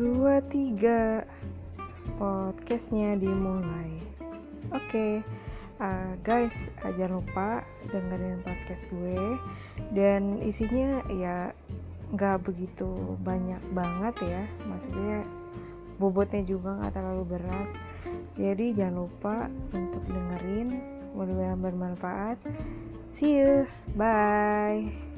dua tiga podcastnya dimulai. Oke, okay. uh, guys, uh, jangan lupa dengerin podcast gue dan isinya ya nggak begitu banyak banget ya, maksudnya bobotnya juga nggak terlalu berat. Jadi jangan lupa untuk dengerin, mudah-mudahan bermanfaat. See you, bye.